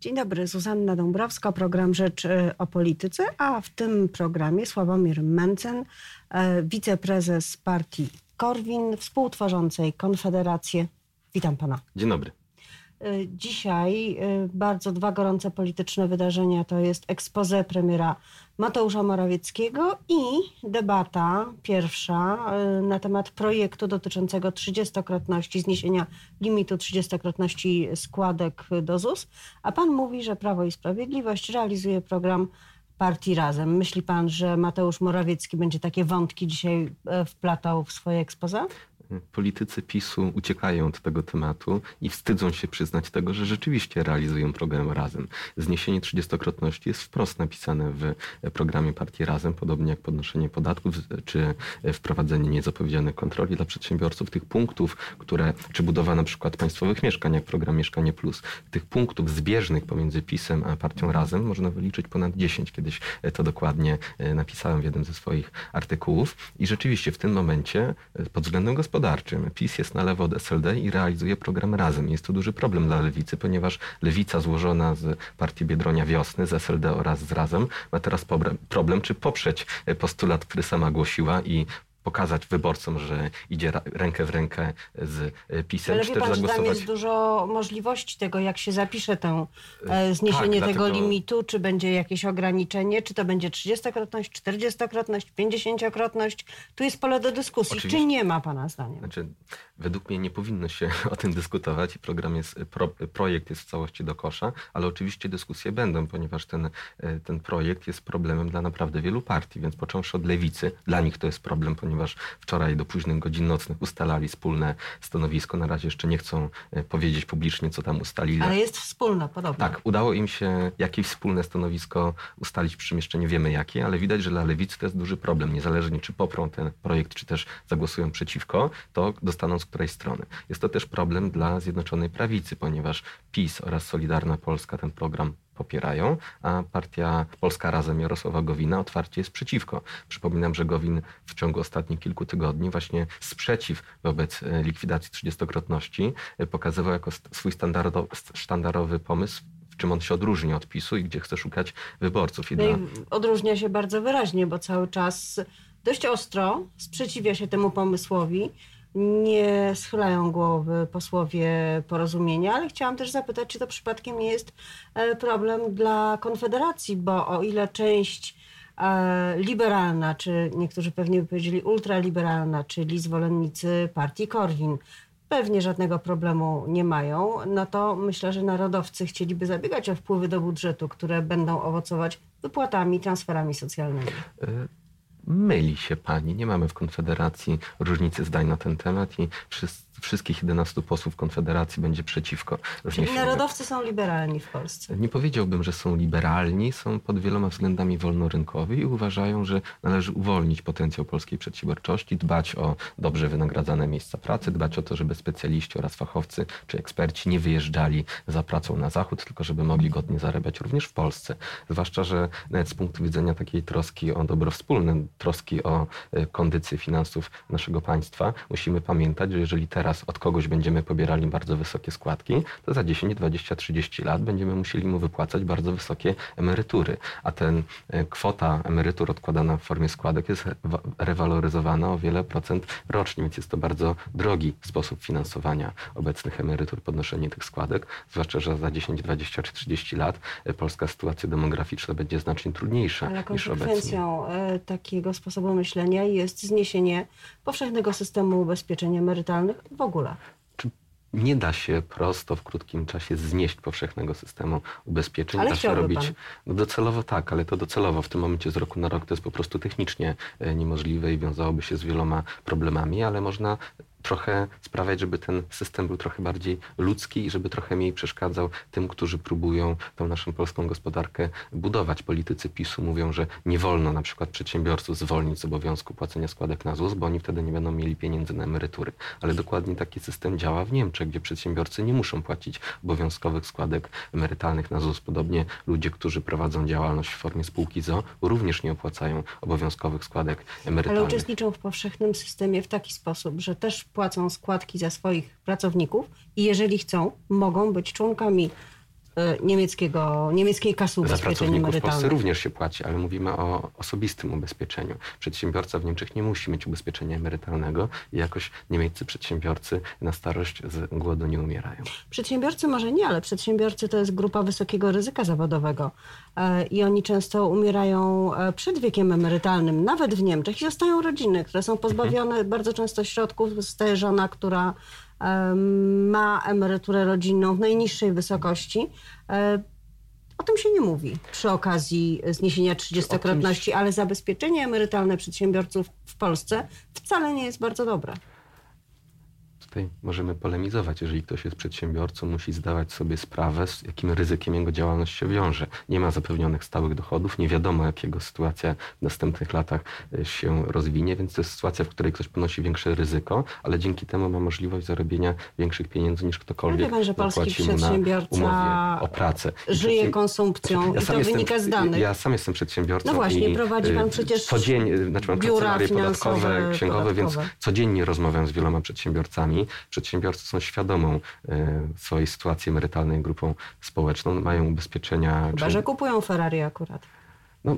Dzień dobry, Zuzanna Dąbrowska, program Rzecz e, o Polityce, a w tym programie Sławomir Mencen, e, wiceprezes partii Korwin, współtworzącej Konfederację. Witam pana. Dzień dobry. Dzisiaj bardzo dwa gorące polityczne wydarzenia to jest expose premiera Mateusza Morawieckiego i debata pierwsza na temat projektu dotyczącego trzydziestokrotności, zniesienia limitu trzydziestokrotności składek do ZUS. A pan mówi, że Prawo i Sprawiedliwość realizuje program partii Razem. Myśli pan, że Mateusz Morawiecki będzie takie wątki dzisiaj wplatał w swoje ekspoze? Politycy PiSu uciekają od tego tematu i wstydzą się przyznać tego, że rzeczywiście realizują program Razem. Zniesienie trzydziestokrotności jest wprost napisane w programie Partii Razem, podobnie jak podnoszenie podatków czy wprowadzenie niezapowiedzianych kontroli dla przedsiębiorców. Tych punktów, które, czy budowa na przykład państwowych mieszkań, jak program Mieszkanie Plus, tych punktów zbieżnych pomiędzy PiSem a Partią Razem można wyliczyć ponad 10. Kiedyś to dokładnie napisałem w jednym ze swoich artykułów. I rzeczywiście w tym momencie pod względem gospodarczym gospodarczym. PiS jest na lewo od SLD i realizuje program Razem. Jest to duży problem dla lewicy, ponieważ lewica złożona z partii Biedronia Wiosny, z SLD oraz z Razem ma teraz problem, czy poprzeć postulat, który sama głosiła i pokazać wyborcom, że idzie rękę w rękę z e, PiSem. Ale wie pan, zagłosować... tam jest dużo możliwości tego, jak się zapisze tę e, zniesienie tak, tego dlatego... limitu, czy będzie jakieś ograniczenie, czy to będzie 30-krotność, 40-krotność, 50-krotność. Tu jest pole do dyskusji. Oczywiście. Czy nie ma pana zdaniem? Znaczy, według mnie nie powinno się o tym dyskutować. Program jest, pro, projekt jest w całości do kosza, ale oczywiście dyskusje będą, ponieważ ten, e, ten projekt jest problemem dla naprawdę wielu partii, więc począwszy od lewicy, dla nich to jest problem, ponieważ ponieważ wczoraj do późnych godzin nocnych ustalali wspólne stanowisko. Na razie jeszcze nie chcą e, powiedzieć publicznie, co tam ustalili. Ale jest wspólne, podobno. Tak, udało im się jakieś wspólne stanowisko ustalić, przy czym jeszcze nie wiemy jakie, ale widać, że dla lewicy to jest duży problem. Niezależnie czy poprą ten projekt, czy też zagłosują przeciwko, to dostaną z której strony. Jest to też problem dla Zjednoczonej Prawicy, ponieważ PiS oraz Solidarna Polska ten program popierają, a partia Polska Razem Jarosława Gowina otwarcie jest przeciwko. Przypominam, że Gowin w ciągu ostatnich kilku tygodni właśnie sprzeciw wobec e, likwidacji trzydziestokrotności e, pokazywał jako swój sztandarowy pomysł w czym on się odróżnia od PiSu i gdzie chce szukać wyborców. I no dla... i odróżnia się bardzo wyraźnie, bo cały czas dość ostro sprzeciwia się temu pomysłowi nie schylają głowy posłowie porozumienia, ale chciałam też zapytać, czy to przypadkiem nie jest e, problem dla Konfederacji, bo o ile część e, liberalna, czy niektórzy pewnie by powiedzieli ultraliberalna, czyli zwolennicy partii Korwin, pewnie żadnego problemu nie mają, no to myślę, że narodowcy chcieliby zabiegać o wpływy do budżetu, które będą owocować wypłatami, transferami socjalnymi. E, myli się pani. Nie mamy w Konfederacji różnicy zdań na ten temat i wszyscy wszystkich 11 posłów Konfederacji będzie przeciwko. Czyli narodowcy są liberalni w Polsce? Nie powiedziałbym, że są liberalni, są pod wieloma względami wolnorynkowi i uważają, że należy uwolnić potencjał polskiej przedsiębiorczości, dbać o dobrze wynagradzane miejsca pracy, dbać o to, żeby specjaliści oraz fachowcy czy eksperci nie wyjeżdżali za pracą na zachód, tylko żeby mogli godnie zarabiać również w Polsce. Zwłaszcza, że nawet z punktu widzenia takiej troski o dobro wspólne, troski o e, kondycję finansów naszego państwa, musimy pamiętać, że jeżeli teraz teraz od kogoś będziemy pobierali bardzo wysokie składki, to za 10, 20, 30 lat będziemy musieli mu wypłacać bardzo wysokie emerytury. A ten e, kwota emerytur odkładana w formie składek jest rewaloryzowana o wiele procent rocznie, więc jest to bardzo drogi sposób finansowania obecnych emerytur, podnoszenie tych składek, zwłaszcza, że za 10, 20 czy 30 lat e, polska sytuacja demograficzna będzie znacznie trudniejsza Ale niż obecnie. konsekwencją e, takiego sposobu myślenia jest zniesienie powszechnego systemu ubezpieczeń emerytalnych w ogóle? nie da się prosto w krótkim czasie znieść powszechnego systemu ubezpieczeń. Ale da się robić pan. No docelowo tak, ale to docelowo w tym momencie z roku na rok to jest po prostu technicznie e, niemożliwe i wiązałoby się z wieloma problemami, ale można trochę sprawiać, żeby ten system był trochę bardziej ludzki i żeby trochę mniej przeszkadzał tym, którzy próbują tą naszą polską gospodarkę budować. Politycy PiSu mówią, że nie wolno na przykład przedsiębiorców zwolnić z obowiązku płacenia składek na ZUS, bo oni wtedy nie będą mieli pieniędzy na emerytury. Ale dokładnie taki system działa w Niemczech, gdzie przedsiębiorcy nie muszą płacić obowiązkowych składek emerytalnych na ZUS. Podobnie ludzie, którzy prowadzą działalność w formie spółki ZO, również nie opłacają obowiązkowych składek emerytalnych. Ale uczestniczą w powszechnym systemie w taki sposób, że też płacą składki za swoich pracowników i jeżeli chcą, mogą być członkami niemieckiego, niemieckiej kasy Za ubezpieczeń pracowników w Polsce również się płaci, ale mówimy o osobistym ubezpieczeniu. Przedsiębiorca w Niemczech nie musi mieć ubezpieczenia emerytalnego i jakoś niemieccy przedsiębiorcy na starość z głodu nie umierają. Przedsiębiorcy może nie, ale przedsiębiorcy to jest grupa wysokiego ryzyka zawodowego e, i oni często umierają e, przed wiekiem emerytalnym, nawet w Niemczech i zostają rodziny, które są pozbawione bardzo często środków. Zostaje żona, która e, ma emeryturę rodzinną w najniższej wysokości. E, O tym się nie mówi przy okazji zniesienia trzydziestokrotności, ale zabezpieczenie emerytalne przedsiębiorców w Polsce wcale nie jest bardzo dobre. Tutaj możemy polemizować. Jeżeli ktoś jest przedsiębiorcą, musi zdawać sobie sprawę, z jakim ryzykiem jego działalność się wiąże. Nie ma zapewnionych stałych dochodów, nie wiadomo, jakiego sytuacja w następnych latach e, się rozwinie, więc to jest sytuacja, w której ktoś ponosi większe ryzyko, ale dzięki temu ma możliwość zarobienia większych pieniędzy niż ktokolwiek Ale wie pan, że polski przedsiębiorca o pracę. I Żyje konsumpcją Ja i to jestem- wynika z danych. Ja sam jestem przedsiębiorcą. No właśnie, i, prowadzi pan y, przecież Codziennie, znaczy mam biura podatkowe, księgowe, więc podatkowe. codziennie rozmawiam z wieloma przedsiębiorcami. Przedsiębiorcy są świadomą e, swojej sytuacji emerytalnej grupą społeczną, mają ubezpieczenia. Chyba, czy- że kupują Ferrari akurat. no,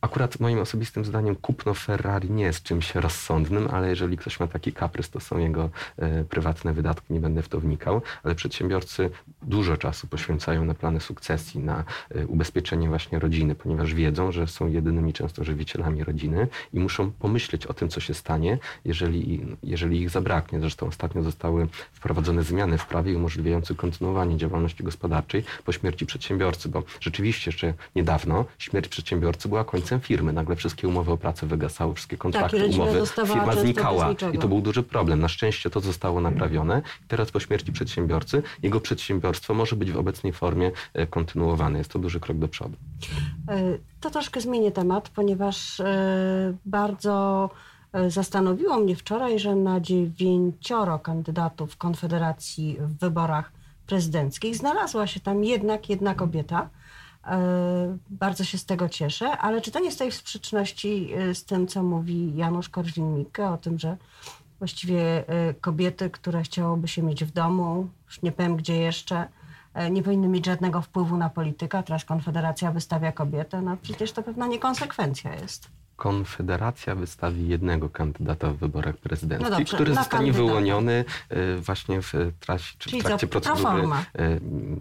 Akurat moim osobistym zdaniem kupno Ferrari nie jest czymś rozsądnym, ale jeżeli ktoś ma taki kaprys, to są jego e, prywatne wydatki, nie będę w to wnikał, ale przedsiębiorcy dużo czasu poświęcają na plany sukcesji, na e, ubezpieczenie właśnie rodziny, ponieważ wiedzą, że są jedynymi często żywicielami rodziny i muszą pomyśleć o tym, co się stanie, jeżeli, jeżeli ich zabraknie. Zresztą ostatnio zostały wprowadzone zmiany w prawie umożliwiające kontynuowanie działalności gospodarczej po śmierci przedsiębiorcy, bo rzeczywiście jeszcze niedawno śmierć przedsiębiorcy była końcem firmy. Nagle wszystkie umowy o pracę wygasały, wszystkie kontrakty, Tak, umowy, firma znikała i to był duży problem. Na szczęście to zostało naprawione. Teraz po śmierci przedsiębiorcy jego przedsiębiorstwo może być w obecnej formie e, kontynuowane. Jest to duży krok do przodu. E, To troszkę zmienię temat, ponieważ e, bardzo zastanowiło mnie wczoraj, że na dziewięcioro kandydatów Konfederacji w wyborach prezydenckich znalazła się tam jednak jedna kobieta. E, Bardzo się z tego cieszę, ale czy to nie stoi w sprzeczności e, z tym, co mówi Janusz Korwin-Mikke o tym, że właściwie e, kobiety, które chciałoby się mieć w domu, już nie powiem gdzie jeszcze, nie powinny mieć żadnego wpływu na politykę, teraz Konfederacja wystawia kobietę, no przecież to pewna niekonsekwencja jest. Konfederacja wystawi jednego kandydata w wyborach prezydenckich, No dobrze, który zostanie kandydata. wyłoniony e, właśnie w trasie, czy Czyli w trakcie procedury. proforma? E,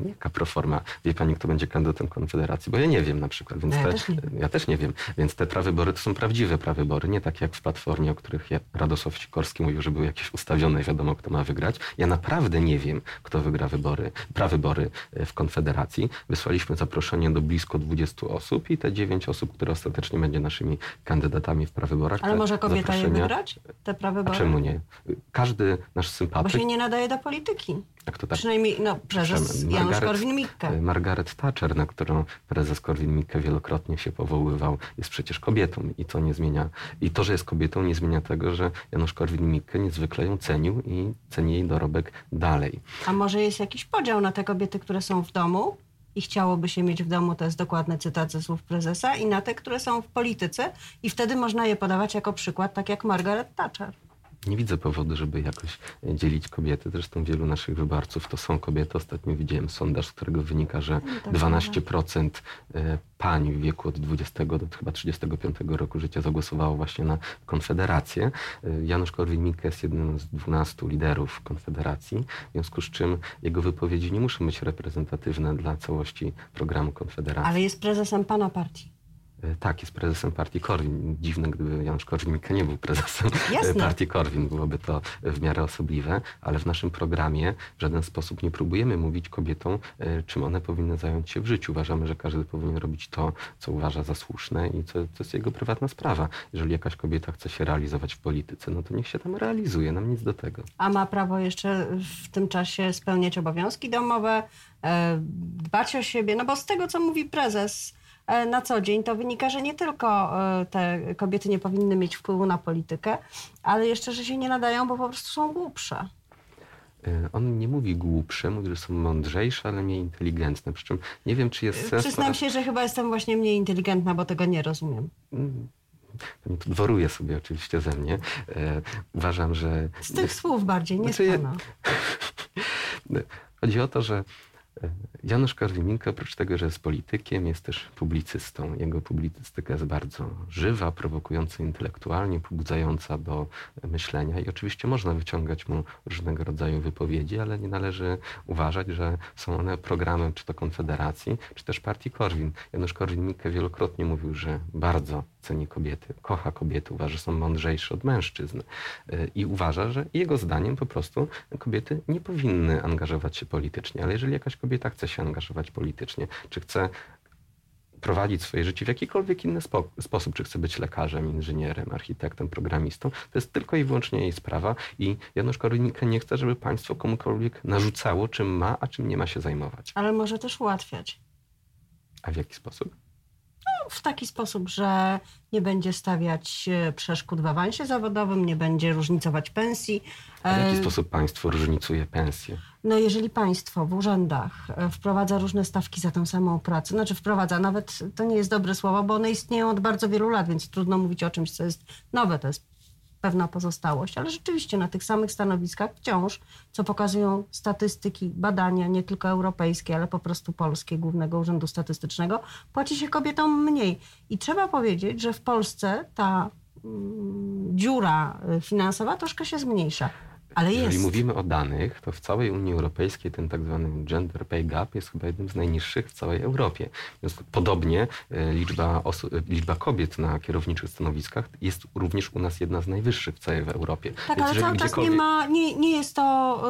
Jaka proforma? Wie pani, kto będzie kandydatem Konfederacji? Bo ja nie wiem na przykład. Więc No ja te, też nie wiem. ja też nie wiem. Więc te prawybory to są prawdziwe prawybory, nie tak jak w Platformie, o których ja- Radosław Sikorski mówił, że były jakieś ustawione, wiadomo kto ma wygrać. Ja naprawdę nie wiem, kto wygra wybory, prawybory e, w Konfederacji. Wysłaliśmy zaproszenie do blisko 20 osób i te 9 osób, które ostatecznie będzie naszymi kandydatami w prawyborach. Ale może kobieta je wygrać? Te prawe A czemu nie? Każdy nasz Bo sympatyk, się nie nadaje do polityki. jak to tak Przynajmniej no, prezes Janusz Korwin-Mikke. Margaret Thatcher, na którą prezes Korwin-Mikke wielokrotnie się powoływał, jest przecież kobietą i to nie zmienia, i to, że jest kobietą nie zmienia tego, że Janusz Korwin-Mikke niezwykle ją cenił i ceni jej dorobek dalej. A może jest jakiś podział na te kobiety, które są w domu i chciałoby się mieć w domu, to jest dokładny cytat ze słów prezesa, i na te, które są w polityce i wtedy można je podawać jako przykład, tak jak Margaret Thatcher. Nie widzę powodu, żeby jakoś e, dzielić kobiety. Zresztą wielu naszych wyborców to są kobiety. Ostatnio widziałem sondaż, z którego wynika, że tak 12% e, pań w wieku od 20 do chyba 35 roku życia zagłosowało właśnie na Konfederację. E, Janusz Korwin-Mikke jest jednym z 12 liderów Konfederacji, w związku z czym jego wypowiedzi nie muszą być reprezentatywne dla całości programu Konfederacji. Ale jest prezesem pana partii. E, Tak, jest prezesem partii Korwin. Dziwne, gdyby Janusz Korwin-Mikke nie był prezesem e, Jasne. partii Korwin. Byłoby to w miarę osobliwe, ale w naszym programie w żaden sposób nie próbujemy mówić kobietom, e, czym one powinny zająć się w życiu. Uważamy, że każdy powinien robić to, co uważa za słuszne i co, to jest jego prywatna sprawa. Jeżeli jakaś kobieta chce się realizować w polityce, no to niech się tam realizuje, nam nic do tego. A ma prawo jeszcze w tym czasie spełniać obowiązki domowe, dbać o siebie, no bo z tego, co mówi prezes na co dzień, to wynika, że nie tylko e, te kobiety nie powinny mieć wpływu na politykę, ale jeszcze, że się nie nadają, bo po prostu są głupsze. E, On nie mówi głupsze, mówi, że są mądrzejsze, ale mniej inteligentne. Przy czym nie wiem, czy jest sens... Przyznam się, że chyba jestem właśnie mniej inteligentna, bo tego nie rozumiem. Mm, dworuje sobie oczywiście ze mnie. E, uważam, że Z tych słów bardziej, nie Znaczy, z pana. chodzi o to, że Janusz Korwin-Mikke oprócz tego, że jest politykiem, jest też publicystą. Jego publicystyka jest bardzo żywa, prowokująca intelektualnie, pobudzająca do myślenia i oczywiście można wyciągać mu różnego rodzaju wypowiedzi, ale nie należy uważać, że są one programem czy to Konfederacji, czy też partii Korwin. Janusz Korwin-Mikke wielokrotnie mówił, że bardzo ceni kobiety, kocha kobiety, uważa, że są mądrzejsze od mężczyzn i uważa, że jego zdaniem po prostu kobiety nie powinny angażować się politycznie, ale jeżeli jakaś kobieta chce się angażować politycznie, czy chce prowadzić swoje życie w jakikolwiek inny spo sposób, czy chce być lekarzem, inżynierem, architektem, programistą, to jest tylko i wyłącznie jej sprawa i Janusz Korwin-Mikke nie chce, żeby państwo komukolwiek narzucało, czym ma, a czym nie ma się zajmować. Ale może też ułatwiać. A w jaki sposób? w taki sposób, że nie będzie stawiać e, przeszkód w awansie zawodowym, nie będzie różnicować pensji. A w jaki e, sposób państwo różnicuje pensję? No jeżeli państwo w urzędach e, wprowadza różne stawki za tą samą pracę, znaczy wprowadza, nawet to nie jest dobre słowo, bo one istnieją od bardzo wielu lat, więc trudno mówić o czymś, co jest nowe, to jest pewna pozostałość, ale rzeczywiście na tych samych stanowiskach wciąż, co pokazują statystyki, badania, nie tylko europejskie, ale po prostu polskie, Głównego Urzędu Statystycznego, płaci się kobietom mniej. I trzeba powiedzieć, że w Polsce ta mm, dziura y, finansowa troszkę się zmniejsza. Ale Jeżeli jest. mówimy o danych, to w całej Unii Europejskiej ten tak zwany gender pay gap jest chyba jednym z najniższych w całej Europie. Więc podobnie e, liczba, e, liczba kobiet na kierowniczych stanowiskach jest również u nas jedna z najwyższych w całej Europie. Tak, Więc ale cały czas nie, ma, nie, nie jest to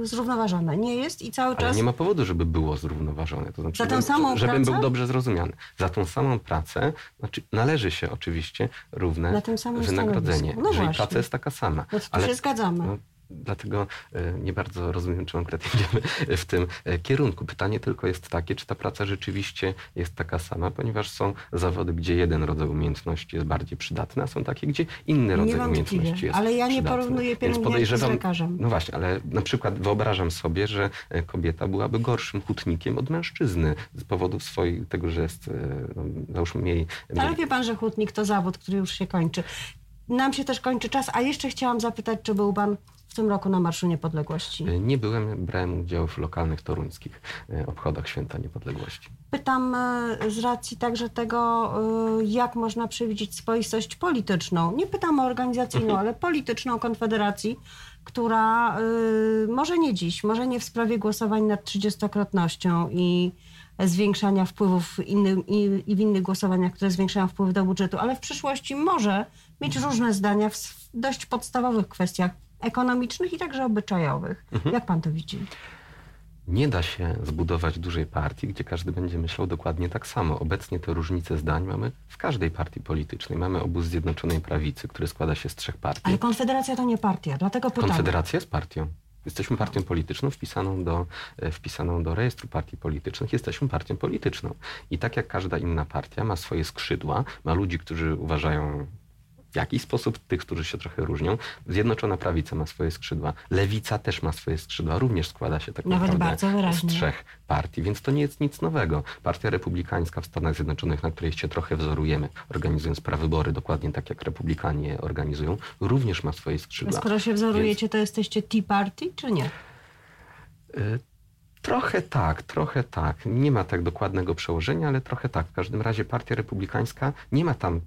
yy, zrównoważone. Nie jest i cały czas... Ale nie ma powodu, żeby było zrównoważone. To znaczy, Za tą samą żebym pracę? był dobrze zrozumiany. Za tą samą pracę znaczy należy się oczywiście równe wynagrodzenie. No jeżeli praca jest taka sama. No ale się zgadzamy. No, dlatego e, nie bardzo rozumiem, czy konkretnie idziemy w tym e, kierunku. Pytanie tylko jest takie, czy ta praca rzeczywiście jest taka sama, ponieważ są zawody, gdzie jeden rodzaj umiejętności jest bardziej przydatny, a są takie, gdzie inny rodzaj umiejętności jest Ale ja nie przydatny. porównuję pielęgniarki z lekarzem. No właśnie, ale na przykład wyobrażam sobie, że e, kobieta byłaby gorszym hutnikiem od mężczyzny z powodu swojej, tego, że jest, no, załóżmy, mniej... Ale wie pan, że hutnik to zawód, który już się kończy. Nam się też kończy czas, a jeszcze chciałam zapytać, czy był pan w tym roku na Marszu Niepodległości? E, nie byłem, brałem udział w lokalnych toruńskich e, obchodach Święta Niepodległości. Pytam e, z racji także tego, jak można przewidzieć swoistość polityczną. Nie pytam o organizacyjną, ale polityczną Konfederacji, która może nie dziś, może nie w sprawie głosowań nad trzydziestokrotnością i zwiększania wpływów w innym, i, i w innych głosowaniach, które zwiększają wpływ do budżetu, ale w przyszłości może mieć różne zdania w dość podstawowych kwestiach ekonomicznych i także obyczajowych. Mhm. Jak pan to widzi? Nie da się zbudować dużej partii, gdzie każdy będzie myślał dokładnie tak samo. Obecnie te różnice zdań mamy w każdej partii politycznej. Mamy obóz Zjednoczonej Prawicy, który składa się z trzech partii. Ale Konfederacja to nie partia, dlatego pytam. Konfederacja jest partią. Jesteśmy partią polityczną wpisaną do, e, wpisaną do rejestru partii politycznych. Jesteśmy partią polityczną. I tak jak każda inna partia ma swoje skrzydła, ma ludzi, którzy uważają w jakiś sposób tych, którzy się trochę różnią. Zjednoczona Prawica ma swoje skrzydła, Lewica też ma swoje skrzydła, również składa się tak Nawet naprawdę z trzech partii, więc to nie jest nic nowego. Partia Republikańska w Stanach Zjednoczonych, na której się trochę wzorujemy, organizując prawybory dokładnie tak, jak Republikanie organizują, również ma swoje skrzydła. A skoro się wzorujecie, więc... to jesteście Tea Party, czy nie? Y Trochę tak, trochę tak. Nie ma tak dokładnego przełożenia, ale trochę tak. W każdym razie Partia Republikańska nie ma tam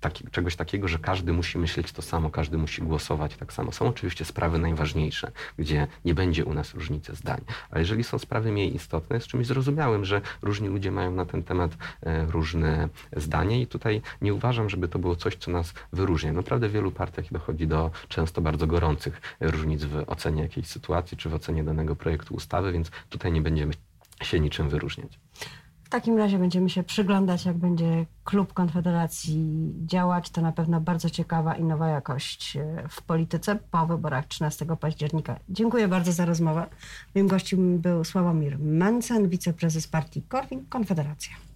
taki, czegoś takiego, że każdy musi myśleć to samo, każdy musi głosować tak samo. Są oczywiście sprawy najważniejsze, gdzie nie będzie u nas różnicy zdań, ale jeżeli są sprawy mniej istotne, jest czymś zrozumiałym, że różni ludzie mają na ten temat e, różne zdanie i tutaj nie uważam, żeby to było coś, co nas wyróżnia. Naprawdę w wielu partiach dochodzi do często bardzo gorących różnic w ocenie jakiejś sytuacji czy w ocenie danego projektu ustawy, więc tutaj nie będziemy się niczym wyróżniać. W takim razie będziemy się przyglądać, jak będzie klub Konfederacji działać. To na pewno bardzo ciekawa i nowa jakość e, w polityce po wyborach 13 października. Dziękuję bardzo za rozmowę. Moim gościem był Sławomir Mencen, wiceprezes partii Korwin Konfederacja.